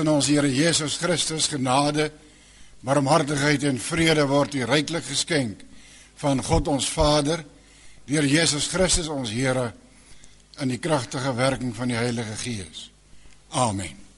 Here Jesus Christus genade, barmhartigheid en vrede word u ryklik geskenk van God ons Vader deur Jesus Christus ons Here in die kragtige werking van die Heilige Gees. Amen.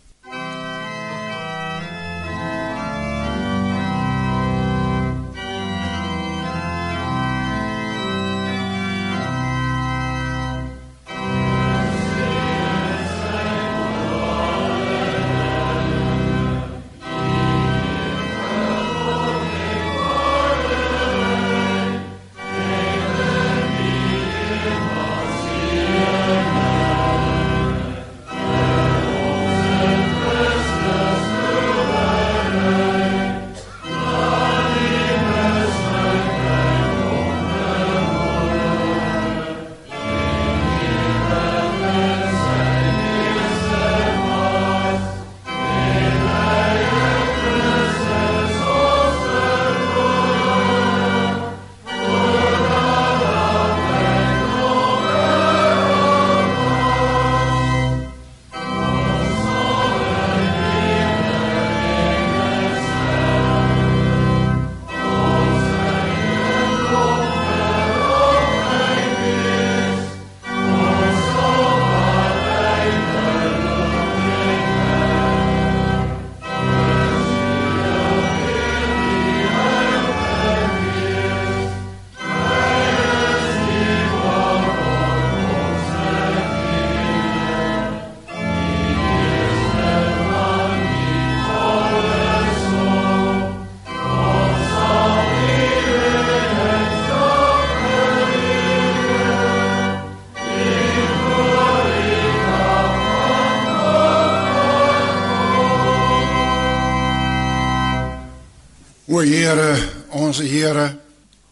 Here, ons Here,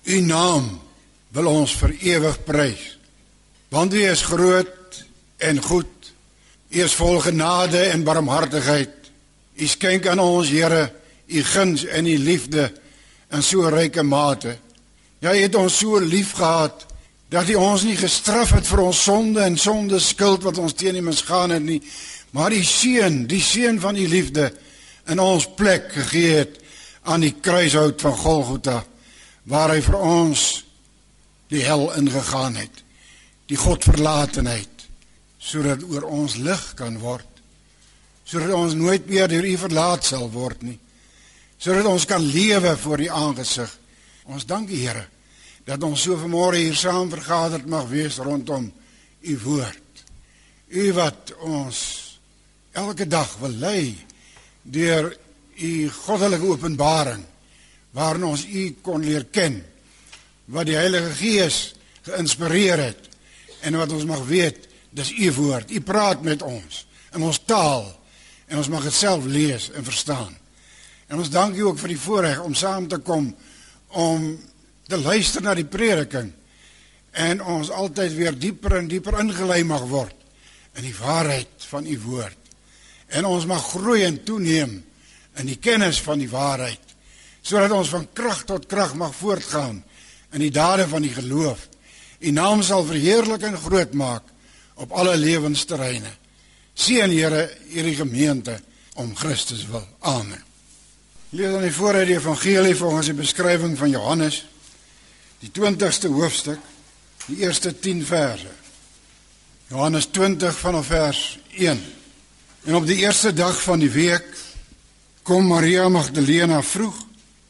U naam wil ons vir ewig prys. Want U is groot en goed. U is vol genade en barmhartigheid. U skenk aan ons Here U guns en U liefde in so ryke mate. Ja, U het ons so lief gehad dat U ons nie gestraf het vir ons sonde en sonde skuld wat ons teen U misgaan het nie, maar die seun, die seun van U liefde in ons plek gegee het aan die kruishout van Golgotha waar hy vir ons die hel ingegaan het die godverlatenheid sodat oor ons lig kan word sodat ons nooit meer deur u verlaat sal word nie sodat ons kan lewe voor u aangesig. Ons dank die Here dat ons so vanmôre hier saam vergader mag wees rondom u woord. U wat ons elke dag wil lei deur u goddelike openbaring waarin ons u kon leer ken wat die Heilige Gees geïnspireer het en wat ons mag weet dis u woord. U praat met ons in ons taal en ons mag dit self lees en verstaan. En ons dank u ook vir die voorreg om saam te kom om te luister na die prediking en ons altyd weer dieper en dieper ingelei mag word in die waarheid van u woord. En ons mag groei en toeneem in die kennis van die waarheid sodat ons van krag tot krag mag voortgaan in die dade van die geloof. U naam sal verheerlik en groot maak op alle lewensterreine. Seën Here hierdie gemeente om Christus wil. Amen. Lees dan die vooruit die evangelie volgens die beskrywing van Johannes die 20ste hoofstuk, die eerste 10 verse. Johannes 20 vanaf vers 1. En op die eerste dag van die week kom Maria Magdalena vroeg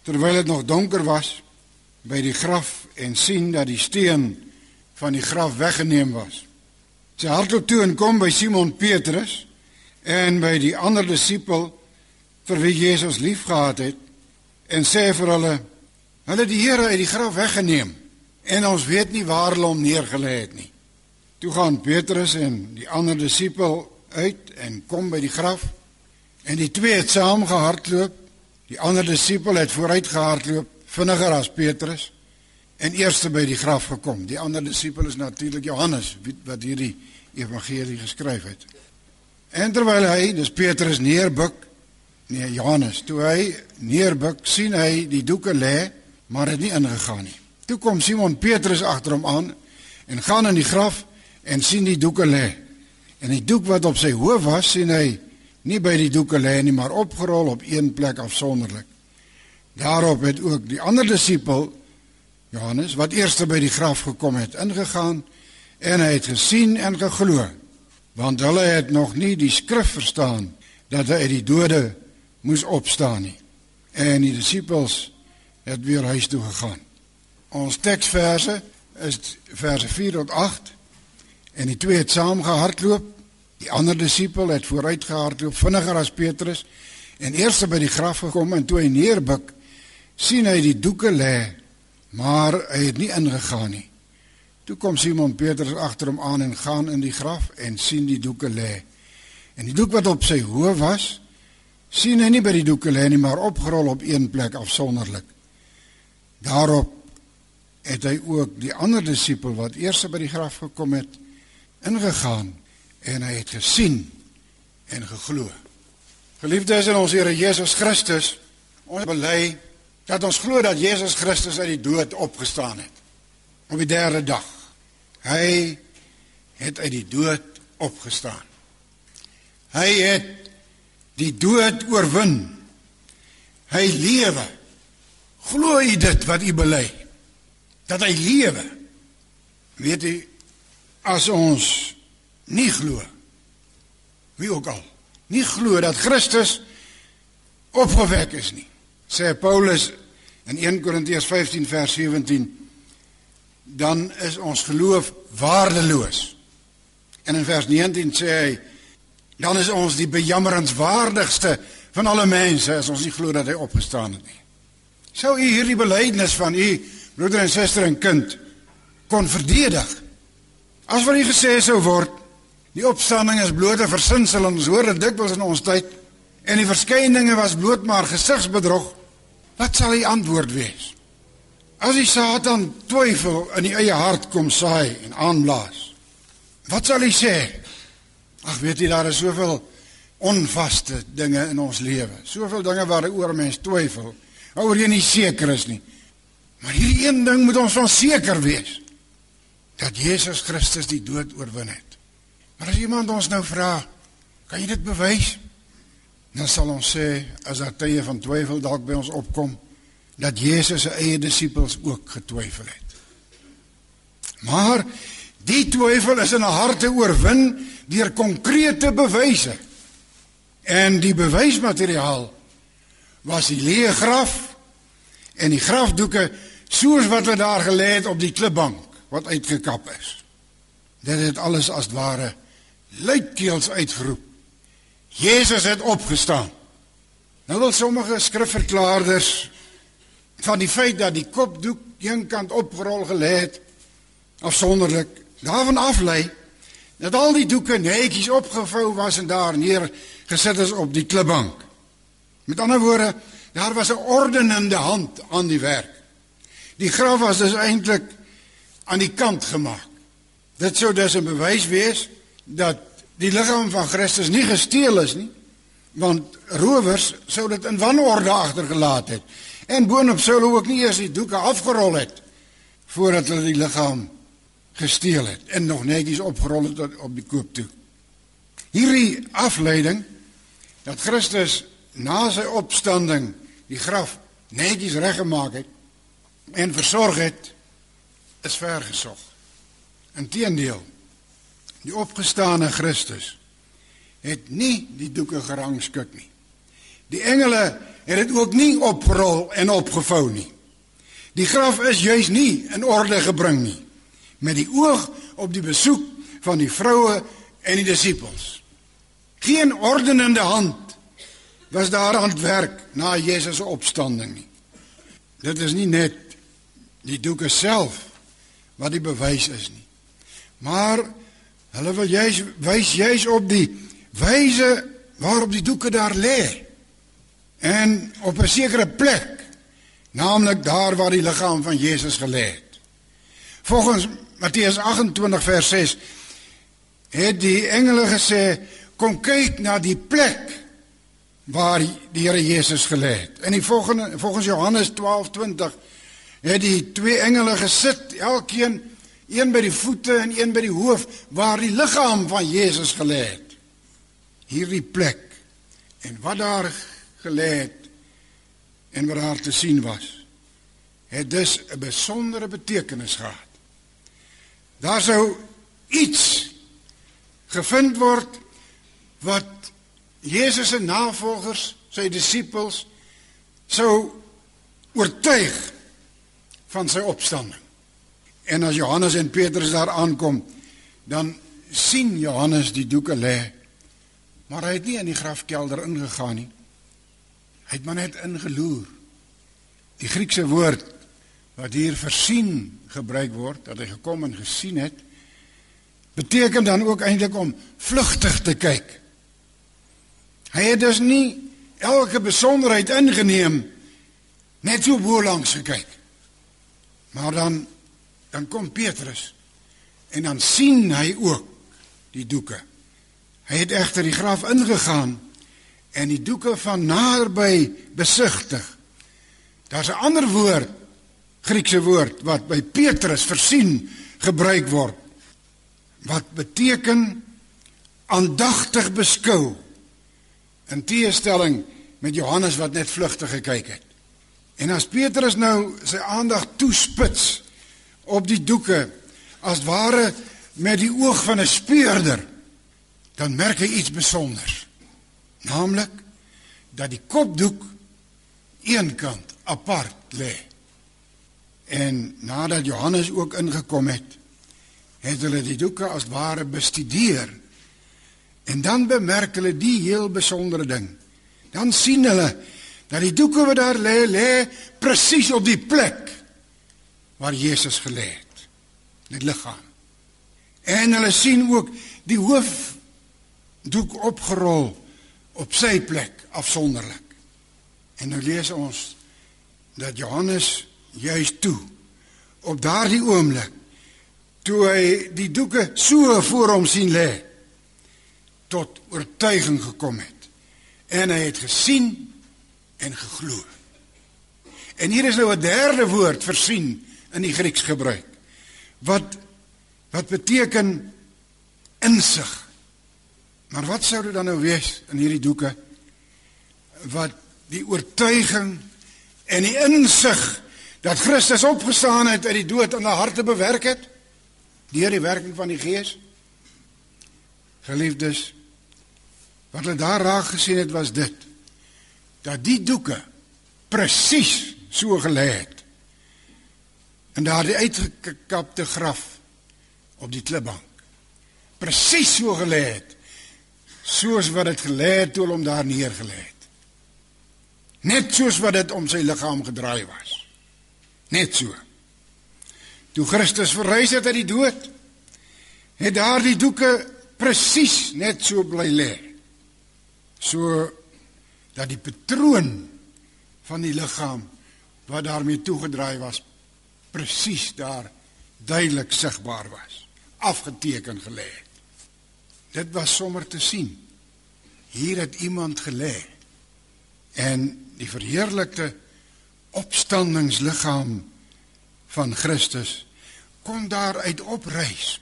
terwyl dit nog donker was by die graf en sien dat die steen van die graf weggeneem was. Sy hardloop toe en kom by Simon Petrus en by die ander disipel vir wie Jesus liefgehad het en sê vir hulle hulle die Here uit die graf weggeneem en ons weet nie waar hulle hom neergelê het nie. Toe gaan Petrus en die ander disipel uit en kom by die graf En die twee het saam gehardloop. Die ander disipel het vooruit gehardloop, vinniger as Petrus en eerste by die graf gekom. Die ander disipel is natuurlik Johannes wat hierdie evangelie geskryf het. En terwyl hy, dis Petrus neerbuk, nee Johannes, toe hy neerbuk, sien hy die doeke lê, maar het nie ingegaan nie. Toe kom Simon Petrus agter hom aan en gaan in die graf en sien die doeke lê. En die doek wat op sy hoof was, sien hy nie by die doeke lê nie, maar opgerol op een plek afsonderlik. Daarop het ook die ander disipel Johannes wat eerste by die graf gekom het, ingegaan en hy het gesien en geglo. Want hulle het nog nie die skrif verstaan dat hy uit die dode moes opstaan nie. En die disippels het weer huis toe gegaan. Ons teksverse is verse 4 tot 8 en die twee het saam gehardloop. Die ander disipel het vooruit gehardloop vinniger as Petrus en eers by die graf gekom en toe hy neerbuk sien hy die doeke lê maar hy het nie ingegaan nie. Toe kom Simon Petrus agter hom aan en gaan in die graf en sien die doeke lê. En die doek wat op sy hoof was, sien hy nie by die doeke lê nie, maar opgerol op een plek afsonderlik. Daarop het hy ook die ander disipel wat eers by die graf gekom het, ingegaan en hy het gesien en geglo. Geliefdes in ons Here Jesus Christus, ons bely dat ons glo dat Jesus Christus uit die dood opgestaan het op die derde dag. Hy het uit die dood opgestaan. Hy het die dood oorwin. Hy lewe. Glo jy dit wat u bely? Dat hy lewe. Weet jy as ons nie glo wie ook al nie glo dat Christus opgewek is nie sê Paulus in 1 Korintiërs 15 vers 17 dan is ons geloof waardeloos. En in vers 19 sê hy dan is ons die bejammerenswaardigste van alle mense as ons nie glo dat hy opgestaan het nie. Sou u hierdie belydenis van u broeder en suster en kind kon verdedig? As wat u gesê sou word, die opstanding is blote versinsel en ons hoor dit dikwels in ons tyd en die verskyninge was bloot maar gesigsbedrog. Wat sal die antwoord wees? As die Satan twyfel in die eie hart kom saai en aanblaas. Wat sal hy sê? Ag weet jy daar is soveel onvaste dinge in ons lewe. Soveel dinge waaroor mense twyfel. Waaroor jy nie seker is nie. Maar hierdie een ding moet ons van seker wees. Dat Jesus Christus die dood oorwin het. Maar as iemand ons nou vra, kan jy dit bewys? Dan sal ons sê as daar tye van twyfel dalk by ons opkom dat Jesus se eie disippels ook getwyfel het. Maar die twyfel is in 'n harte oorwin deur konkrete bewyse. En die bewysmateriaal was die leë graf en die grafdoeke soos wat hulle daar gelê het op die klipbank wat uitgekap is. Dit het alles as ware luidkeels uitgeroep. Jesus het opgestaan. Nou wil sommige skrifverklaarders van die feit dat die kopdoek eenkant opgerol gelê het daarvan aflei dat al die doeke netjies opgevou was en daar neer gesit is op die klipbank. Met ander woorde, daar was 'n ordenende hand aan die werk. Die graf was dus eintlik aan die kant gemaak. Dit sou dus 'n bewys wees dat die liggaam van Christus nie gesteel is nie, want rowers sou dit in wanorde agtergelaat het. En boonop hulle ook nie eers die doeke afgerol het voordat hulle die liggaam gesteel het en nog netjies opgerol het op die koop toe. Hierdie afleiding dat Christus na sy opstanding die graf netjies reggemaak het en versorg het is vergesog. Inteendeel, die opgestane Christus het nie die doeke gerangskik nie. Die engele het dit ook nie oprol en opgevou nie. Die graf is juis nie in orde gebring nie met die oog op die besoek van die vroue en die disippels. Geen ordenende hand was daar aan het werk na Jesus se opstanding nie. Dit is nie net die doeke self wat die bewys is nie. Maar hulle wil juis wys juis op die wyse waarop die doeke daar lê. En op 'n sekere plek, naamlik daar waar die liggaam van Jesus gelê het. Volgens Matteus 28 vers 6 het die engele gesê kom kyk na die plek waar die Here Jesus gelê het. In die volgende volgens Johannes 12:20 het die twee engele gesit, elkeen een by die voete en een by die hoof waar die liggaam van Jesus gelê het. Hierdie plek En wat daar gelê het en wat daar te sien was, het dus 'n besondere betekenis gehad. Daar sou iets gevind word wat Jesus se navolgers, sy disippels sou oortuig van sy opstanding. En as Johannes en Petrus daar aankom, dan sien Johannes die doeke lê. Maar hy het nie in die grafkelder ingegaan nie. Hy het maar net ingeloer. Die Griekse woord wat hier versien gebruik word, dat hy gekom en gesien het, beteken dan ook eintlik om vlugtig te kyk. Hy het dus nie elke besonderheid ingeneem net so bo langs gekyk. Maar dan dan kom Petrus en dan sien hy ook die doeke. Hy het egter die graf ingegaan en die doeke van naderby besigtig. Daar's 'n ander woord, Griekse woord wat by Petrus versien gebruik word wat beteken aandagtig beskou in teestelling met Johannes wat net vlugtig gekyk het. En as Petrus nou sy aandag toespits op die doeke as ware met die oog van 'n speurder, dan merk hy iets besonders. Naamlik dat die kopdoek eenkant apart lê. En nadat Johannes ook ingekom het, het hulle die doeke as ware bestudeer. En dan bemerk hulle die heel besondere ding. Dan sien hulle dat die doeke wat daar lê, lê presies op die plek waar Jesus gelê het. Dit liggaam. En hulle sien ook die hoof doek opgerol op sy plek afsonderlik. En nou lees ons dat Johannes juis toe op daardie oomblik toe hy die doeke so voor hom sien lê tot oortuiging gekom het en hy het gesien en geglo. En hier is nou 'n derde woord vir sien in die Grieks gebruik. Wat wat beteken insig. Maar wat sou dit dan nou wees in hierdie doeke wat die oortuiging en die insig dat Christus opgestaan het uit die dood in hulle harte bewerk het? deur die werking van die Gees. Geliefdes, wat hulle daar raak gesien het was dit dat die doeke presies so gelê het. En daar die uitgekapte graf op die klipbank presies so gelê het soos wat dit gelê het toe hom daar neergelê het. Net soos wat dit om sy liggaam gedraai was. Net so. Toe Christus verrys het uit die dood, het daardie doeke presies net so bly lê. So dat die patroon van die liggaam wat daarmee toegedraai was presies daar duidelik sigbaar was, afgeteken gelê het. Dit was sommer te sien. Hier het iemand gelê en die verheerlikte opstandingsliggaam van Christus kon daaruit opreis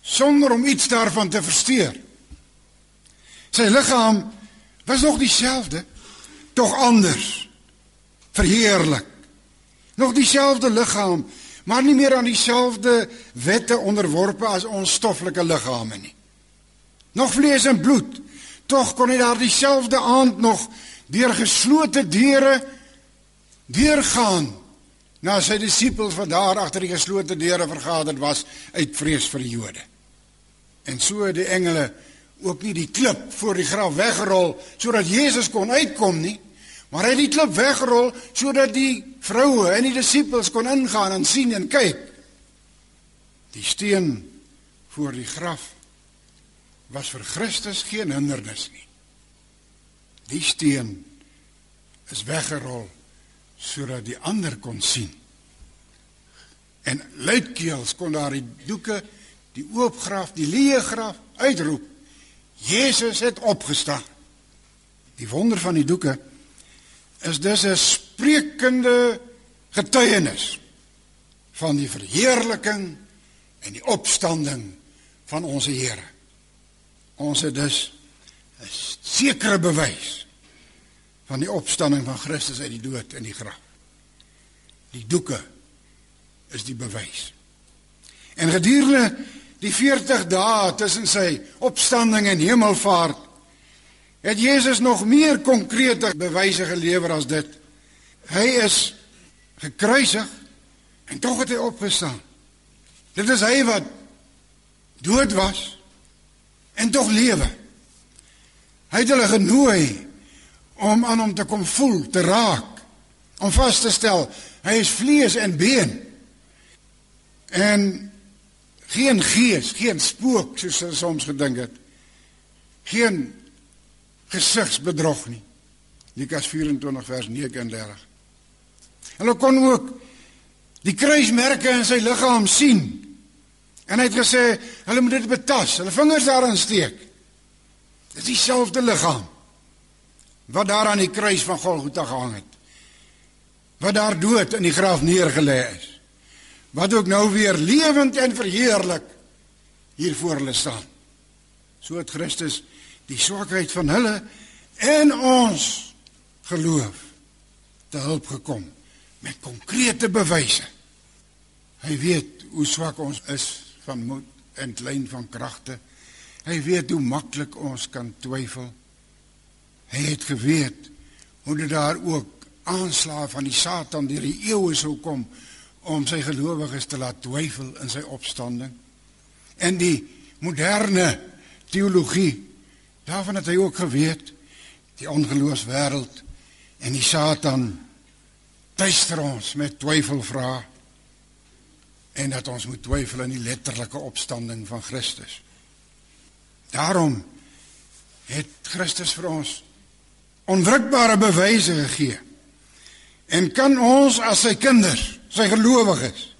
sonder om iets daarvan te versteur. Sy liggaam was nog dieselfde, tog anders, verheerlik. Nog dieselfde liggaam, maar nie meer aan dieselfde wette onderworpe as ons stoffelike liggame nie. Nog vlees en bloed, tog kon hy daar dieselfde aand nog deur geslote deure deurgaan na sy disippels wat daar agter die geslote deure vergader was uit vrees vir die Jode. En so het die engele ook nie die klip voor die graf weggerol sodat Jesus kon uitkom nie, maar hy het die klip weggerol sodat die vroue en die disippels kon ingaan en sien en kyk. Die steen voor die graf was vir Christus geen hindernis nie. Die steen is weggerol sodat die ander kon sien. En luidkeels kon daar die doeke, die oop graf, die leë graf uitroep. Jesus het opgestaan. Die wonder van die doeke is dus 'n sprekende getuienis van die verheerliking en die opstanding van ons Here. Ons het dus 'n sekere bewys van die opstanding van Christus uit die dood in die graf. Die doeke is die bewys. En gedurende die 40 dae tussen sy opstanding en hemelvaart het Jesus nog meer konkrete bewyse gelewer as dit. Hy is gekruisig en tog het hy opgestaan. Dit is hy wat dood was en tog lewe. Hy het hulle genooi om aan hom te kom voel, te raak, om vas te stel hy is vlees en been. En geen gees, geen spook soos hulle soms gedink het. Geen gesigsbedrog nie. Lukas 24 vers 39. Hulle kon ook die kruismerke in sy liggaam sien. En hy het gesê, hulle moet dit betas, hulle vingers daarin steek. Dit is dieselfde liggaam wat daar aan die kruis van Golgotha gehang het. Wat daar dood in die graf neergelê is. Wat ook nou weer lewend en verheerlik hier voor hulle staan. So het Christus die swakheid van hulle en ons geloof te hulp gekom met konkrete bewyse. Hy weet hoe swak ons is van moed en klein van kragte. Hy weet hoe maklik ons kan twyfel. Hy het geweet hoe dit daar ook aanslae van die Satan deur die eeue sou kom om sy gelowiges te laat twyfel in sy opstanding. En die moderne teologie, daarvan het hy ook geweet die ongeloofswêreld en die Satan tuister ons met twyfelvrae en dat ons moet twyfel in die letterlike opstanding van Christus. Daarom het Christus vir ons onwrikbare bewyse gegee. En kan ons as sy kinders, sy gelowiges,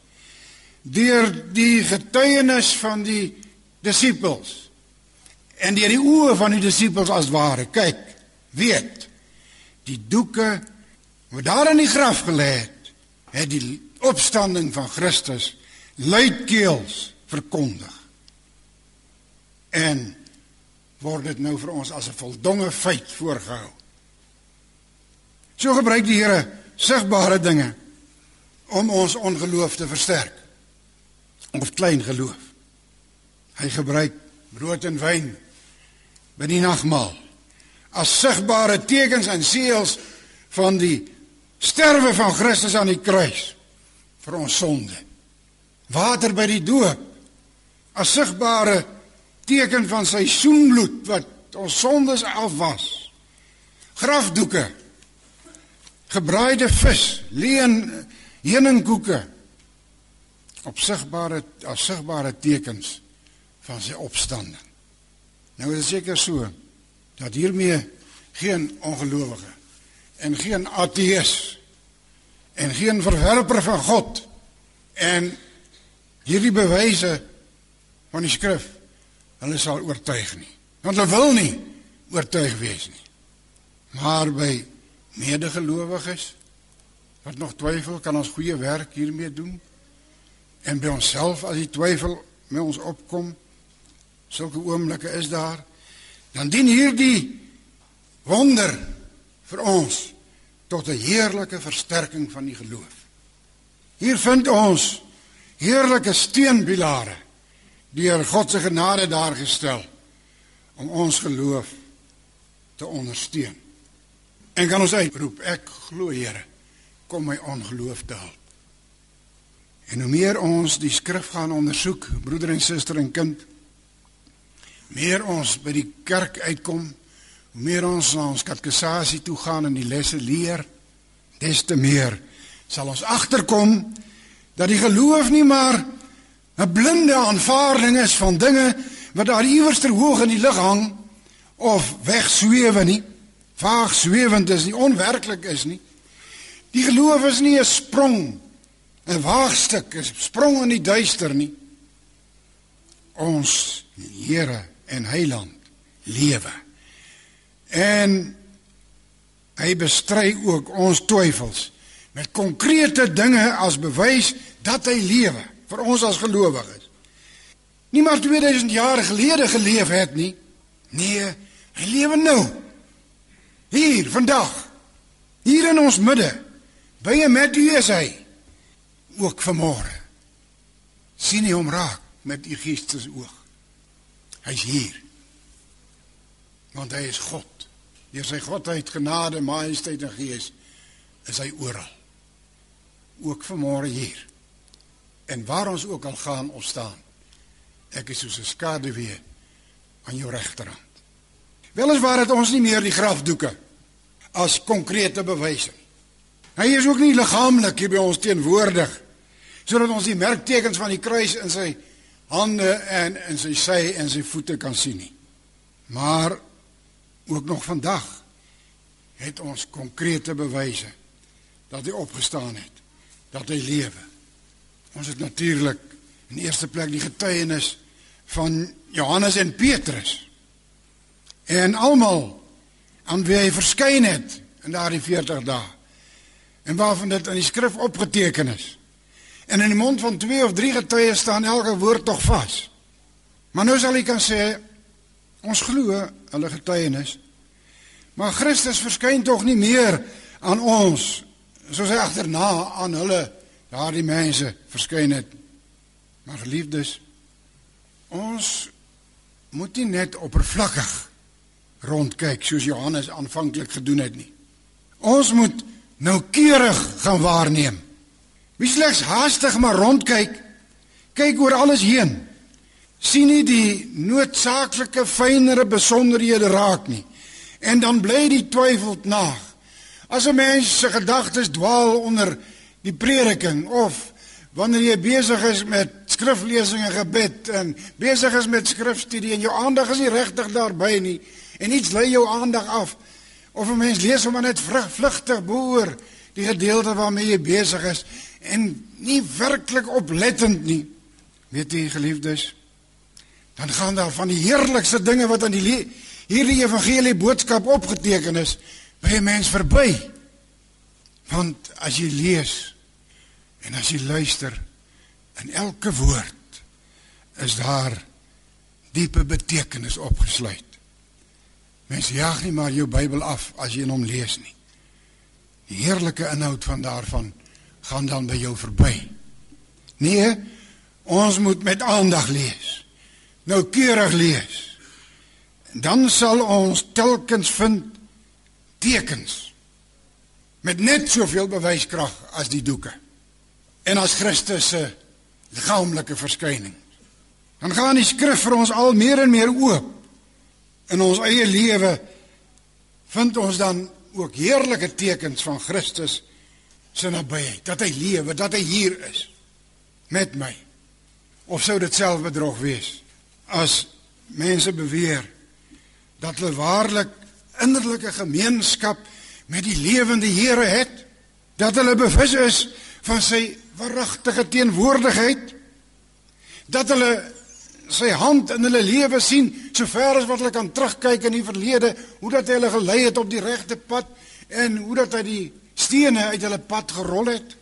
deur die getuienis van die disippels en deur die oë van die disippels as ware kyk, weet die doeke wat daar in die graf gelê het, het die opstanding van Christus luidkeels verkondig. En word dit nou vir ons as 'n voldonge feit voorgehou. So gebruik die Here sigbare dinge om ons ongeloof te versterk. Of klein geloof. Hy gebruik brood en wyn by die nagmaal as sigbare tekens en seels van die sterwe van Christus aan die kruis vir ons sonde. Water by die doop as sigbare teken van sy soenbloed wat ons sondes afwas. Grafdoeke. Gebraaide vis, leen heuningkoeke op sigbare as sigbare tekens van sy opstanding. Nou is seker so dat hiermee geen ongelowige en geen ateës en geen verwerper van God en hierdie bewyse van die skrif hulle sal oortuig nie. Want hulle wil nie oortuig wees nie. Maar by medegelowiges wat nog twyfel kan ons goeie werk hiermee doen? En by onsself as die twyfel met ons opkom sulke oomblikke is daar dan dien hierdie wonder vir ons tot 'n heerlike versterking van die geloof. Hier vind ons heerlike steunpilare deur God se genade daar gestel om ons geloof te ondersteun. En kan ons uitroep, ek glo Here, kom my ongeloof te help. En hoe meer ons die skrif gaan ondersoek, broeder en suster en kind, meer ons by die kerk uitkom Hoe meer ons na ons katekisasie toe gaan en die lesse leer, des te meer sal ons agterkom dat die geloof nie maar 'n blinde aanvaarding is van dinge wat daar iewers ter hoog in die lug hang of wegsweef nie, vaag swewend is nie, onwerklik is nie. Die geloof is nie 'n sprong, 'n waagstuk, 'n sprong in die duister nie. Ons Here en Heiland lewe En hy bestry ook ons twyfels met konkrete dinge as bewys dat hy lewe vir ons as gelowiges. Nie maar 2000 jaar gelede geleef het nie. Nee, Hy lewe nou. Hier vandag. Hier in ons midde. By en met u is hy. Ook vanmôre. sien hy hom raak met u geestes oog. Hy's hier. Want hy is God. Deur sy godheid, genade, majesteit en gees is hy oral. Ook vanmôre hier. En waar ons ook al gaan of staan. Ek is soos 'n skaduwee aan jou regterhand. Weliswaar het ons nie meer die grafdoeke as konkrete bewyse. Hy is ook nie liggaamlik hier by ons teenwoordig sodat ons die merktekens van die kruis in sy hande en in sy sy en sy voete kan sien nie. Maar ook nog vandag het ons konkrete bewyse dat hy opgestaan het, dat hy lewe. Ons het natuurlik in eerste plek die getuienis van Johannes en Petrus en almal aan wie hy verskyn het in daardie 40 dae. En waarvan dit in die skrif opgeteken is. En in die mond van twee of drie getuies staan elke woord tog vas. Maar nou sal ek kan sê ons glo hulle getuienis. Maar Christus verskyn tog nie meer aan ons soos hy agterna aan hulle daardie mense verskyn het. Maar geliefdes, ons moet nie net oppervlakkig rondkyk soos Johannes aanvanklik gedoen het nie. Ons moet noukeurig gaan waarneem. Wie slegs haastig maar rondkyk, kyk oor alles heen. sien nie die noodsaaklike fynere besonderhede raak nie. En dan bly die twyfel na. As 'n mens se gedagtes dwaal onder die prediking of wanneer jy besig is met skriflesing en gebed en besig is met skrifstudie en jou aandag is nie regtig daarby nie, en iets lei jou aandag af of 'n mens lees hom net vlugtig boer die gedeelte waarmee jy besig is en nie werklik oplettend nie. Weet jy geliefdes dan gaan daar van die heerlikste dinge wat aan die hierdie evangelie boodskap opgeteken is by 'n mens verby. Want as jy lees en as jy luister in elke woord is daar diepe betekenis opgesluit. Mens jag nie maar jou Bybel af as jy hom lees nie. Die heerlike inhoud van daarvan gaan dan by jou verby. Nee, ons moet met aandag lees. Nou keurig lees. Dan sal ons telkens vind tekens met net soveel bewyskrag as die doeke en as Christus se liggaamlike verskyning. Dan gaan die skrif vir ons al meer en meer oop in ons eie lewe vind ons dan ook heerlike tekens van Christus se nabyheid, dat hy lewe, dat hy hier is met my. Of sou dit selfbedrog wees as mense beweer dat hulle waarlik innerlike gemeenskap met die lewende Here het, dat hulle bewus is van sy verrigtige teenwoordigheid, dat hulle sy hand in hulle lewe sien, sover as wat hulle kan terugkyk in die verlede, hoe dat hy hulle gelei het op die regte pad en hoe dat hy die stene uit hulle pad gerol het.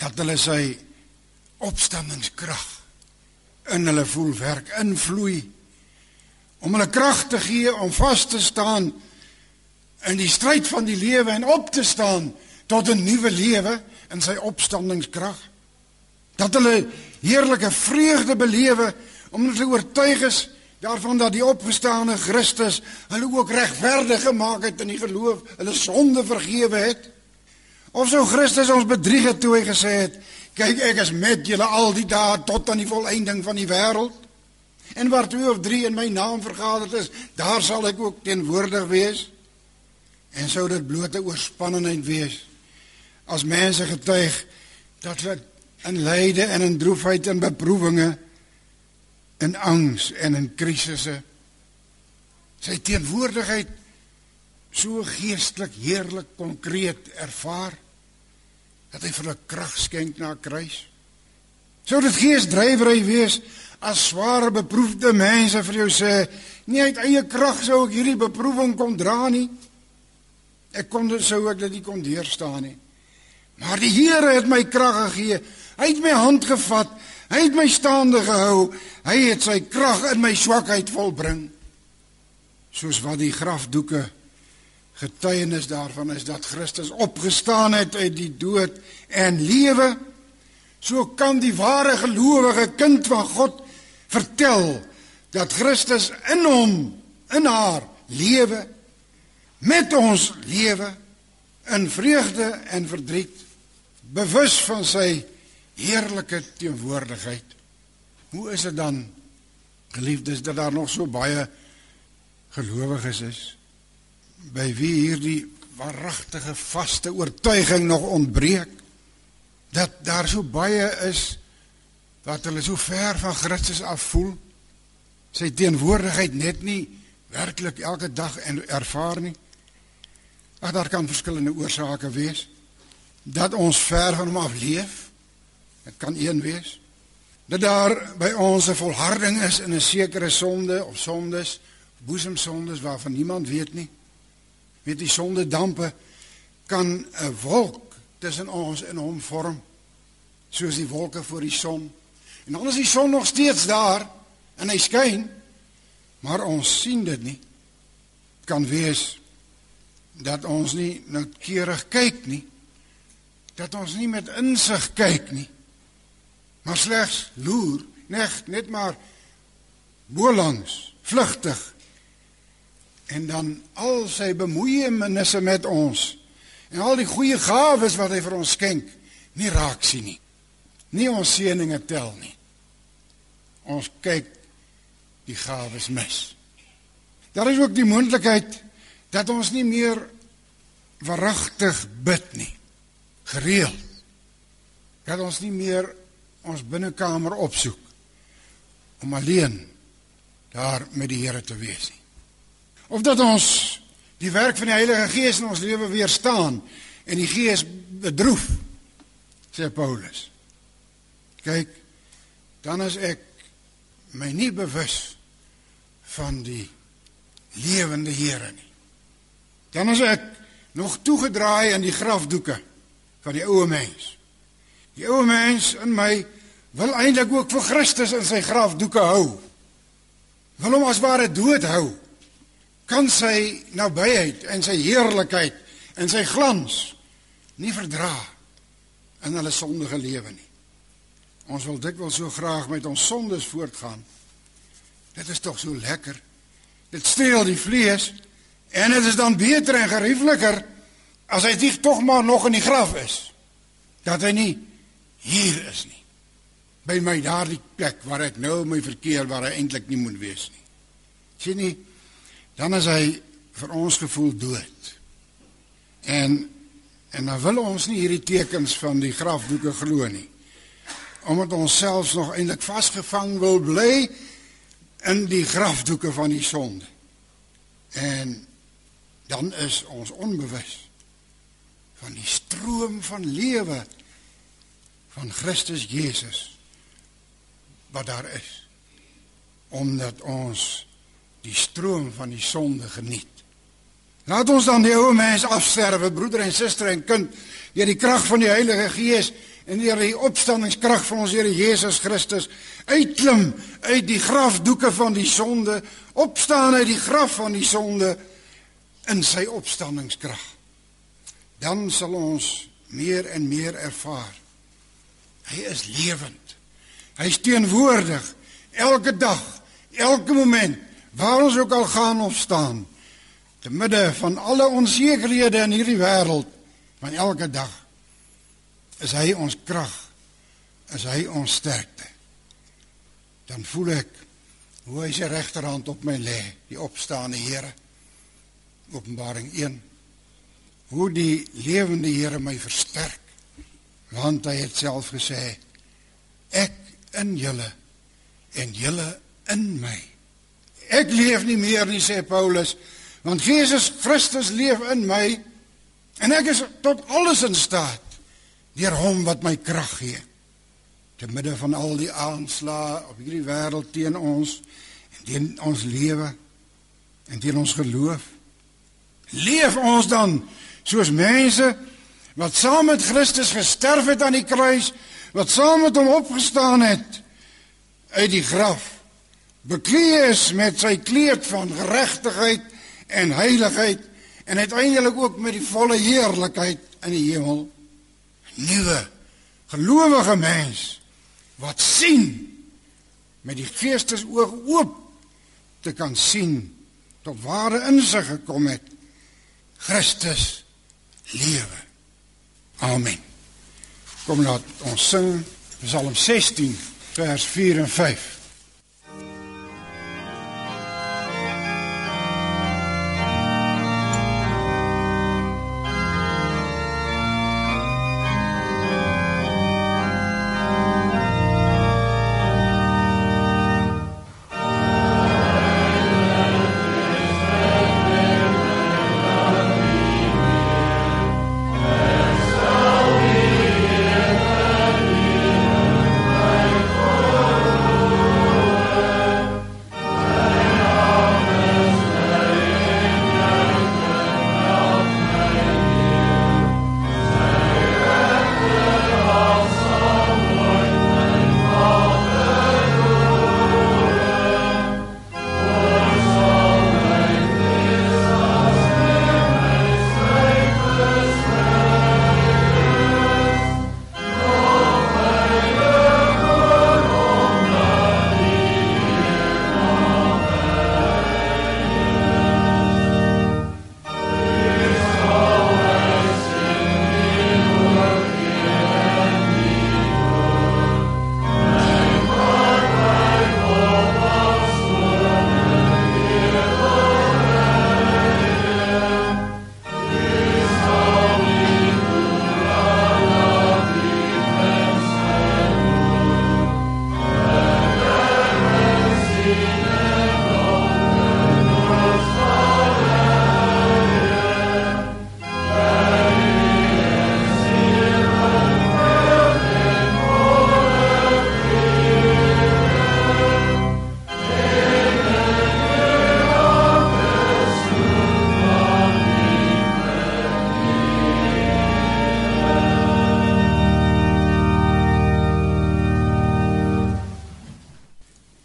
Dat hulle sy opstandingskrag in hulle voel werk, invloei om hulle krag te gee om vas te staan in die stryd van die lewe en op te staan tot 'n nuwe lewe in sy opstandingskrag. Dat hulle heerlike vreugde belewe omdat hulle oortuig is daarvan dat die opgestane Christus hulle ook regverdig gemaak het in die geloof, hulle sonde vergewe het. Of sou Christus ons bedrieg het toe hy gesê het: "Kyk, ek is met julle al die dae tot aan die volëinding van die wêreld." En waar twee of drie in my naam vergader is, daar sal ek ook teenwoordig wees. En sou dit blote oorspannenheid wees as mense getuig dat hulle in lyde en in droefheid en beproewinge in angs en in krisisse. Sy teenwoordigheid so geestelik heerlik konkreet ervaar dat hy vir 'n krag skenk na kruis. Sou dit geesdrywery wees as sware beproefde mense vir jou sê nie uit eie krag sou ek hierdie beproewing kon dra nie. Ek kon dit sou ek dit nie kon deurstaan nie. Maar die Here het my krag gegee. Hy het my hand gevat. Hy het my staande gehou. Hy het sy krag in my swakheid volbring. soos wat die grafdoeke getuienis daarvan is dat Christus opgestaan het uit die dood en lewe, so kan die ware gelowige kind van God vertel dat Christus in hom, in haar lewe met ons lewe in vreugde en verdriet, bewus van sy heerlike teenwoordigheid. Hoe is dit dan geliefdes dat daar nog so baie gelowiges is by wie hierdie waaragtige vaste oortuiging nog ontbreek dat daar so baie is wat hulle so ver van Christus af voel sy teenwoordigheid net nie werklik elke dag en ervaar nie ag daar kan verskillende oorsake wees dat ons ver van hom af leef dit kan een wees. Dat daar by ons 'n volharding is in 'n sekere sonde of sondes boesemsondes waarvan niemand weet nie. Weet die sonde dampe kan 'n wolk tussen ons en hom vorm soos die wolke voor die son. En dan is die son nog steeds daar en hy skyn maar ons sien dit nie. Kan wees dat ons nie noukeurig kyk nie dat ons nie met insig kyk nie maar slegs loer net net maar bolangs vlugtig en dan al sy bemoeienisse met ons en al die goeie gawes wat hy vir ons skenk nie raak sien nie nie ons seëninge tel nie ons kyk die gawes mis. Daar is ook die moontlikheid dat ons nie meer verrigtig bid nie. Gereeld. Dat ons nie meer ons binnekamer opsoek om alleen daar met die Here te wees nie. Of dat ons die werk van die Heilige Gees in ons lewe weerstaan en die Gees bedroef, sê Paulus. Kyk, dan is ek my nie bewus van die lewende Here nie. Dan is ek nog toegedraai aan die grafdoeke van die ou mens. Die ou mens in my wil eintlik ook vir Christus in sy grafdoeke hou. Wil hom as ware dood hou. Kan sy nabyheid en sy heerlikheid en sy glans nie verdra in hulle sondige lewe nie. Ons wil dikwels so graag met ons sondes voortgaan. Dit is tog so lekker. Dit steel die vlees en dit is dan beter en geriefliker as hy dit tog maar nog in die graf is. Dat hy nie hier is nie. By my daardie plek waar ek nou my verkeer waar hy eintlik nie moet wees nie. Sien nie? Dan is hy vir ons gevoel dood. En en dan wil ons nie hierdie tekens van die grafdoeke glo nie omdat ons selfs nog eintlik vasgevang wil bly in die grafdoeke van die sonde. En dan is ons onbewus van die stroom van lewe van Christus Jesus wat daar is. Omdat ons die stroom van die sonde geniet. Laat ons dan die ou mens afsterwe, broeder en suster en kind, deur die krag van die Heilige Gees en deur die opstandingskrag van ons Here Jesus Christus uitklim uit die grafdoeke van die sonde, opstaan uit die graf van die sonde in sy opstandingskrag. Dan sal ons meer en meer ervaar. Hy is lewend. Hy is teenwoordig elke dag, elke moment waar ons ook al gaan of staan te midde van alle onsekerhede in hierdie wêreld van elke dag is hy ons krag, is hy ons sterkte. Dan voel ek hoe hy sy regterhand op my lê, die opstaande Here. Openbaring 1. Hoe die lewende Here my versterk, want hy het self gesê ek in julle en julle in my. Ek leef nie meer nie sê Paulus, want Jesus Christus leef in my en ek is tot alles in staat deur hom wat my krag gee. Te midde van al die aanslae op hierdie wêreld teen ons en teen ons lewe en teen ons geloof, leef ons dan soos mense wat saam met Christus gesterf het aan die kruis, wat saam met hom opgestaan het uit die graf bekleed is met sy kleed van geregtigheid en heiligheid en uiteindelik ook met die volle heerlikheid in die hemel. Nuwe gelowige mens wat sien met die geestesoog oop te kan sien tot ware insig gekom het Christus lewe. Amen. Kom laat ons sing Psalm 16 vers 4 en 5.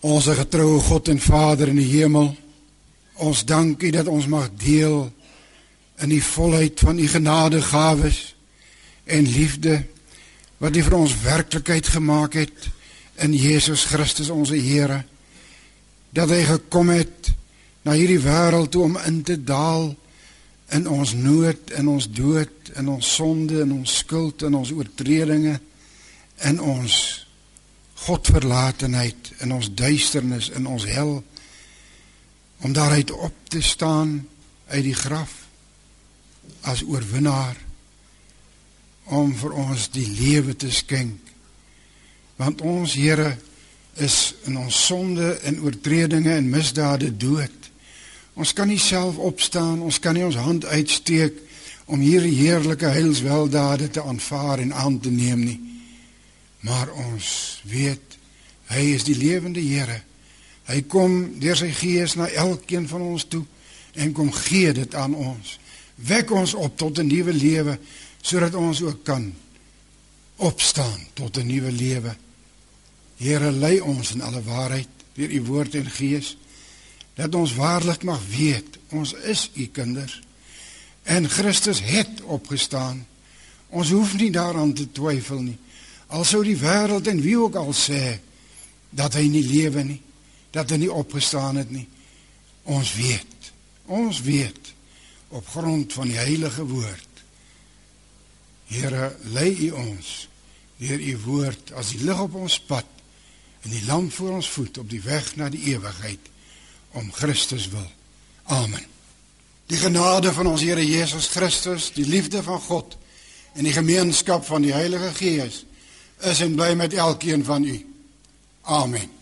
Onse getroue God en Vader in die hemel, ons dank U dat ons mag deel in die volheid van U genadegawes en liefde wat U vir ons werklikheid gemaak het in Jesus Christus ons Here. Dat hy gekom het na hierdie wêreld toe om in te daal in ons nood, in ons dood, in ons sonde, in ons skuld, in ons oortredinge, in ons Godverlatenheid in ons duisternis in ons hel om daaruit op te staan uit die graf as oorwinnaar om vir ons die lewe te skenk. Want ons Here is in ons sonde en oortredinge en misdade dood. Ons kan nie self opstaan ons kan nie ons hand uitsteek om hierdie heerlike heilsweldade te aanvaar en aan te neem nie Maar ons weet hy is die lewende Here. Hy kom deur sy gees na elkeen van ons toe en kom gee dit aan ons. Wek ons op tot 'n nuwe lewe sodat ons ook kan opstaan tot 'n nuwe lewe. Here lei ons in alle waarheid deur u woord en gees dat ons waarlik mag weet ons is u kinders en Christus het opgestaan. Ons hoef nie daaraan te twyfel nie. Al sou die wêreld en wie ook al sê dat hy nie lewe nie, dat hy nie opgestaan het nie. Ons weet. Ons weet op grond van die heilige woord. Here, lei U ons deur U woord as die lig op ons pad en die lamp voor ons voet op die weg na die ewigheid om Christus wil. Amen. Die genade van ons Here Jesus Christus, die liefde van God en die gemeenskap van die Heilige Gees is en bly met elkeen van u. Amen.